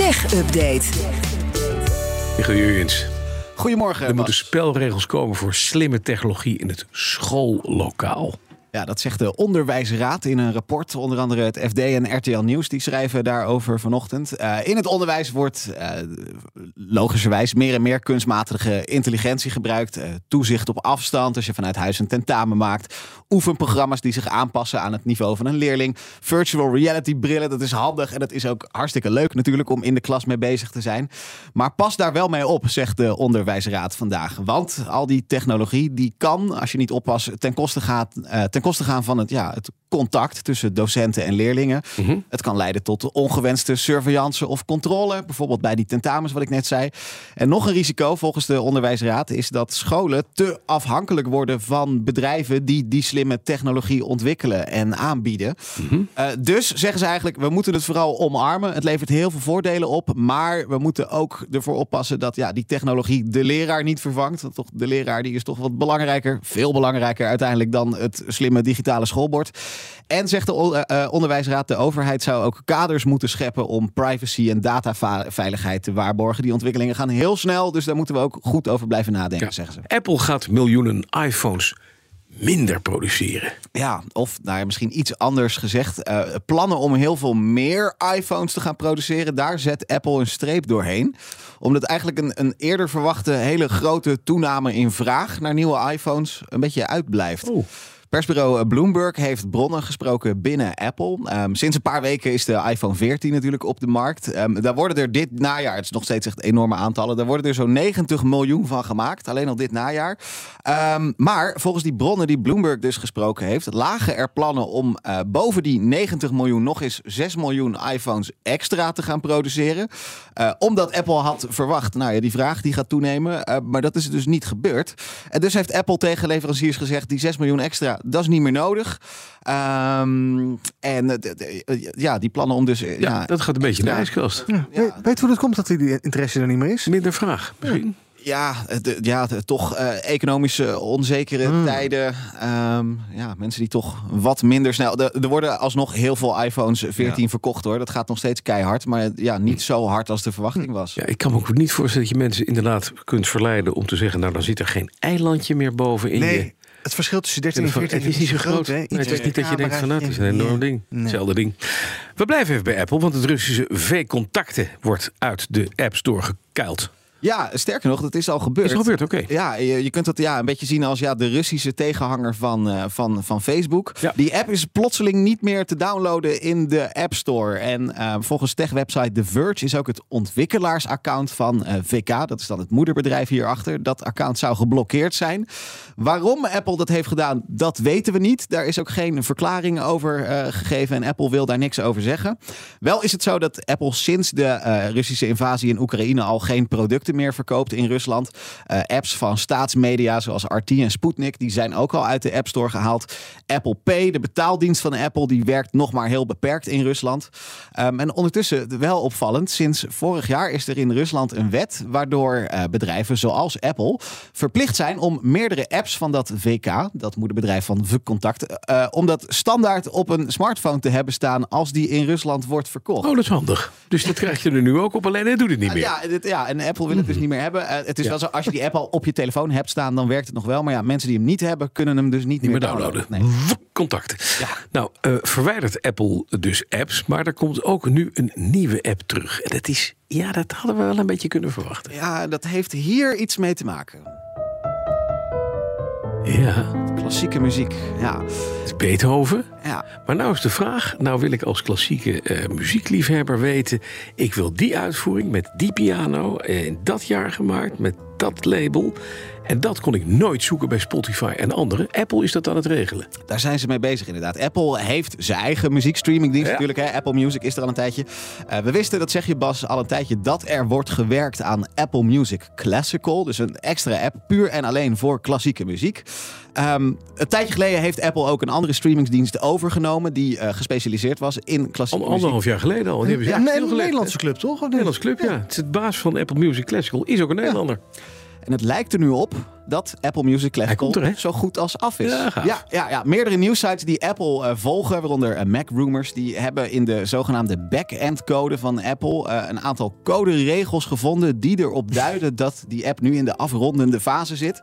Tech Update. Michiel Jurjens. Goedemorgen. Er Bas. moeten spelregels komen voor slimme technologie in het schoollokaal. Ja, dat zegt de Onderwijsraad in een rapport. Onder andere het FD en RTL Nieuws die schrijven daarover vanochtend. Eh, in het onderwijs wordt eh, logischerwijs meer en meer kunstmatige intelligentie gebruikt. Eh, toezicht op afstand als je vanuit huis een tentamen maakt. Oefenprogramma's die zich aanpassen aan het niveau van een leerling. Virtual reality brillen, dat is handig en dat is ook hartstikke leuk natuurlijk om in de klas mee bezig te zijn. Maar pas daar wel mee op, zegt de Onderwijsraad vandaag. Want al die technologie die kan, als je niet oppast, ten koste, gaat, ten koste gaan van het, ja, het contact tussen docenten en leerlingen. Het kan leiden tot ongewenste surveillance of controle. Bijvoorbeeld bij die tentamens, wat ik net zei. En nog een risico volgens de Onderwijsraad is dat scholen te afhankelijk worden van bedrijven die die slimme technologie ontwikkelen en aanbieden. Eh, dus zeggen ze eigenlijk, we moeten het vooral omarmen. Het levert heel veel voordelen op. Maar we moeten ook ervoor oppassen dat ja, die technologie de leraar niet vervangt. Want toch, de leraar die is toch wat belangrijker, veel belangrijker uiteindelijk dan het slimme digitale schoolbord. En zegt de eh, eh, onderwijsraad, de overheid zou ook kaders moeten scheppen om privacy en dataveiligheid te waarborgen. Die ontwikkelingen gaan heel snel, dus daar moeten we ook goed over blijven nadenken, Ja. zeggen ze. Apple gaat miljoenen iPhones minder produceren. Ja, of nou ja, misschien iets anders gezegd. eh, plannen om heel veel meer iPhones te gaan produceren. Daar zet Apple een streep doorheen. Omdat eigenlijk een, een eerder verwachte hele grote toename in vraag naar nieuwe iPhones een beetje uitblijft. Persbureau Bloomberg heeft bronnen gesproken binnen Apple. Ehm, sinds een paar weken is de iPhone 14 natuurlijk op de markt. Ehm, daar worden er dit najaar, het is nog steeds echt enorme aantallen, daar worden er zo'n 90 miljoen van gemaakt. Alleen al dit najaar. Ehm, maar volgens die bronnen die Bloomberg dus gesproken heeft, lagen er plannen om eh, boven die 90 miljoen nog eens 6 miljoen iPhones extra te gaan produceren. Eh, omdat Apple had verwacht, nou ja, die vraag die gaat toenemen. eh, maar dat is dus niet gebeurd. En dus heeft Apple tegen leveranciers gezegd, die 6 miljoen extra, dat is niet meer nodig. Ehm, en eh, d- ja, die plannen om dus... eh, Ja, dat gaat een beetje de extra- ijskast. Ja. Weet, weet je hoe dat komt dat die interesse er niet meer is? Minder vraag misschien. Ja, ja toch eh, economische onzekere tijden. Ehm, ja, mensen die toch wat minder snel. Er, er worden alsnog heel veel iPhones 14 verkocht hoor. Dat gaat nog steeds keihard. Maar ja, niet zo hard als de verwachting was. Ja, ik kan me ook niet voorstellen dat je mensen inderdaad kunt verleiden om te zeggen... nou, dan zit er geen eilandje meer boven in je... Het verschil tussen 13 en 14 Het is niet zo groot. hè? Nee, het is niet dat je denkt van nou, het is een enorm ding. Nee. Hetzelfde ding. We blijven even bij Apple, want het Russische V-contacten wordt uit de App Store gekuild. Ja, sterker nog, dat is al gebeurd. Is al gebeurd, oké. Ja, je, je kunt dat ja, een beetje zien als ja, de Russische tegenhanger van, eh, van, van Facebook. Ja. Die app is plotseling niet meer te downloaden in de App Store. En eh, volgens tech-website The Verge is ook het ontwikkelaarsaccount van eh, VK, dat is dan het moederbedrijf hierachter, dat account zou geblokkeerd zijn. Waarom Apple dat heeft gedaan, dat weten we niet. Daar is ook geen verklaring over gegeven en Apple wil daar niks over zeggen. Wel is het zo dat Apple sinds de Russische invasie in Oekraïne al geen producten meer verkoopt in Rusland. Eh, apps van staatsmedia zoals RT en Sputnik, die zijn ook al uit de App Store gehaald. Apple Pay, de betaaldienst van Apple, die werkt nog maar heel beperkt in Rusland. Ehm, en ondertussen wel opvallend, sinds vorig jaar is er in Rusland een wet waardoor eh, bedrijven zoals Apple verplicht zijn om meerdere apps van dat VK, dat moederbedrijf van VK-contact, eh, om dat standaard op een smartphone te hebben staan als die in Rusland wordt verkocht. Oh, dat is handig. Dus dat krijg je er nu ook op, alleen hij doet het niet meer. Ja, dit, ja, en Apple wil het dus niet meer hebben. Eh, het is Ja. wel zo, als je die app al op je telefoon hebt staan, dan werkt het nog wel. Maar ja, mensen die hem niet hebben, kunnen hem dus niet, Niet meer downloaden. Nee. Wuk, Contacten. Nou, eh, verwijdert Apple dus apps, maar er komt ook nu een nieuwe app terug. En dat is, ja, dat hadden we wel een beetje kunnen verwachten. Ja, dat heeft hier iets mee te maken. Ja, Klassieke muziek. Ja, Beethoven. ja. Maar nou is de vraag, nou wil ik als klassieke eh, muziekliefhebber weten... ik wil die uitvoering met die piano eh, in dat jaar gemaakt, met dat label... En dat kon ik nooit zoeken bij Spotify en anderen. Apple is dat aan het regelen. Daar zijn ze mee bezig inderdaad. Apple heeft zijn eigen muziekstreamingdienst Ja. natuurlijk. Hè? Apple Music is er al een tijdje. Eh, we wisten, dat zeg je Bas, al een tijdje... dat er wordt gewerkt aan Apple Music Classical. Dus een extra app puur en alleen voor klassieke muziek. Ehm, een tijdje geleden heeft Apple ook een andere streamingsdienst overgenomen... die eh, gespecialiseerd was in klassieke Al, muziek. anderhalf jaar geleden al. Die hebben ze Ja, een? Nederlandse club, toch? Of niet? Nederlands club, ja. Het is het baas van Apple Music Classical, is ook een Nederlander. En het lijkt er nu op dat Apple Music Classical er, zo goed als af is. Ja, ja, ja, ja. Meerdere nieuwsites die Apple eh, volgen, waaronder eh, Mac Rumors, die hebben in de zogenaamde back-end code van Apple eh, een aantal coderegels gevonden die erop duiden dat die app nu in de afrondende fase zit.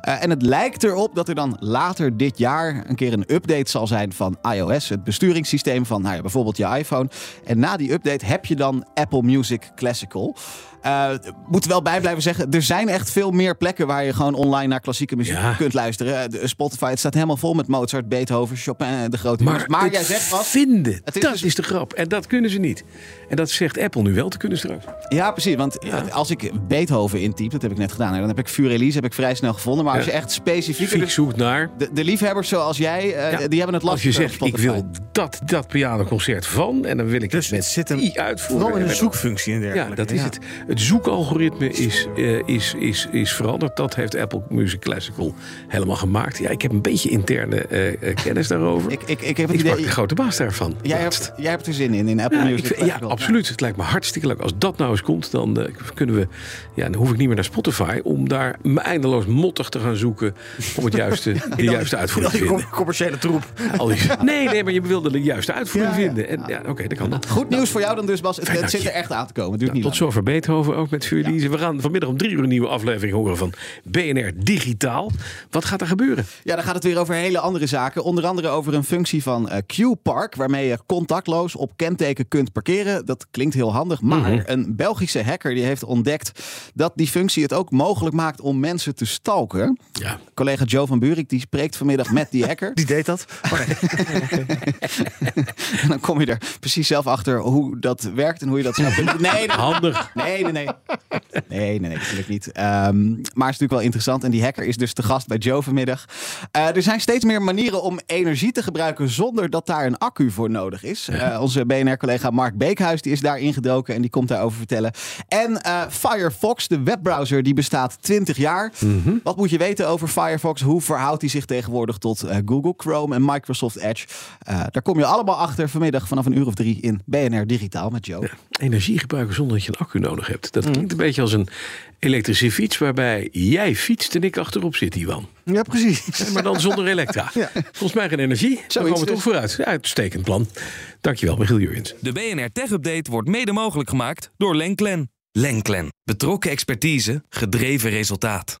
En het lijkt erop dat er dan later dit jaar een keer een update zal zijn van iOS, het besturingssysteem van nou ja, bijvoorbeeld je iPhone. En na die update heb je dan Apple Music Classical. Eh moet er wel bij blijven zeggen, er zijn echt veel meer plekken waar je gewoon online naar klassieke muziek Ja. kunt luisteren. Eh, de Spotify, het staat helemaal vol met Mozart, Beethoven, Chopin, de grote Maar. Maar het jij zegt wat? vinden, Het is dat dus- is de grap. En dat kunnen ze niet. En dat zegt Apple nu wel te kunnen straks. Ja, precies. Want Ja. als ik Beethoven intyp, dat heb ik net gedaan, hè, dan heb ik Furelise heb ik vrij snel gevonden. Maar als Ja. je echt specifiek... Fiek zoekt naar. De, de liefhebbers zoals jij, eh, Ja. die hebben het Als je lastig. zegt, ik wil dat, dat pianoconcert van. En dan wil ik Dus het met zit hem die uitvoeren. Vooral in En een zoekfunctie en Ja, dergelijke. dat is het. Het zoekalgoritme is, eh, is, is, is veranderd. Dat heeft Apple Music Classical helemaal gemaakt. Ja, ik heb een beetje interne eh, eh, kennis daarover. Ik, ik, ik heb Ik het sprak idee... de grote baas daarvan. Jij hebt, jij hebt er zin in, in Apple Ja, ik Music. vind- ja, absoluut. Het lijkt me hartstikke leuk. Als dat nou eens komt, dan kunnen we. Ja, dan hoef ik niet meer naar Spotify om daar eindeloos mottig te gaan zoeken om het juiste, de juiste uitvoering te vinden. com- commerciële troep. Al die- nee, nee, maar je wilde de juiste uitvoering Ja, vinden. En ja, oké, dat kan dan. Goed nieuws voor jou dan dus, Bas. Het, zit er echt aan te komen. Duurt niet Tot zover Beethoven ook met. We gaan vanmiddag om drie uur een nieuwe aflevering horen van BNR Digitaal. Wat gaat er gebeuren? Ja, dan gaat het weer over hele andere zaken. Onder andere over een functie van eh, Q-Park, waarmee je contactloos op kenteken kunt parkeren. Dat klinkt heel handig, maar Mhm. een Belgische hacker die heeft ontdekt dat die functie het ook mogelijk maakt om mensen te stalken. Ja. Collega Joe van Buurik die spreekt vanmiddag met die hacker. Die deed dat. Oh, nee. En dan kom je er precies zelf achter hoe dat werkt en hoe je dat nee, Handig. Nee, nee, nee. Nee, nee, nee, natuurlijk niet. Ehm, maar het is natuurlijk wel interessant. En die hacker is dus te gast bij Joe vanmiddag. Eh, er zijn steeds meer manieren om energie te gebruiken zonder dat daar een accu voor nodig is. Eh, onze BNR-collega Mark Beekhuis die is daar ingedoken en die komt daarover vertellen. En eh, Firefox, de webbrowser, die bestaat 20 jaar. Wat moet je weten over Firefox? Hoe verhoudt hij zich tegenwoordig tot eh, Google Chrome en Microsoft Edge? Eh, daar kom je allemaal achter vanmiddag vanaf een uur of drie in BNR Digitaal met Joe. Energie gebruiken zonder dat je een accu nodig hebt. Dat klinkt een beetje als een elektrische fiets waarbij jij fietst en ik achterop zit, Iwan. Ja, precies. Maar dan zonder elektra. Ja. Volgens mij geen energie. Dan Zoiets gaan we toch dus. vooruit. Ja, uitstekend plan. Dankjewel, Michiel Jurjens. De BNR Tech Update wordt mede mogelijk gemaakt door Lenklen. Lenklen. Betrokken expertise, gedreven resultaat.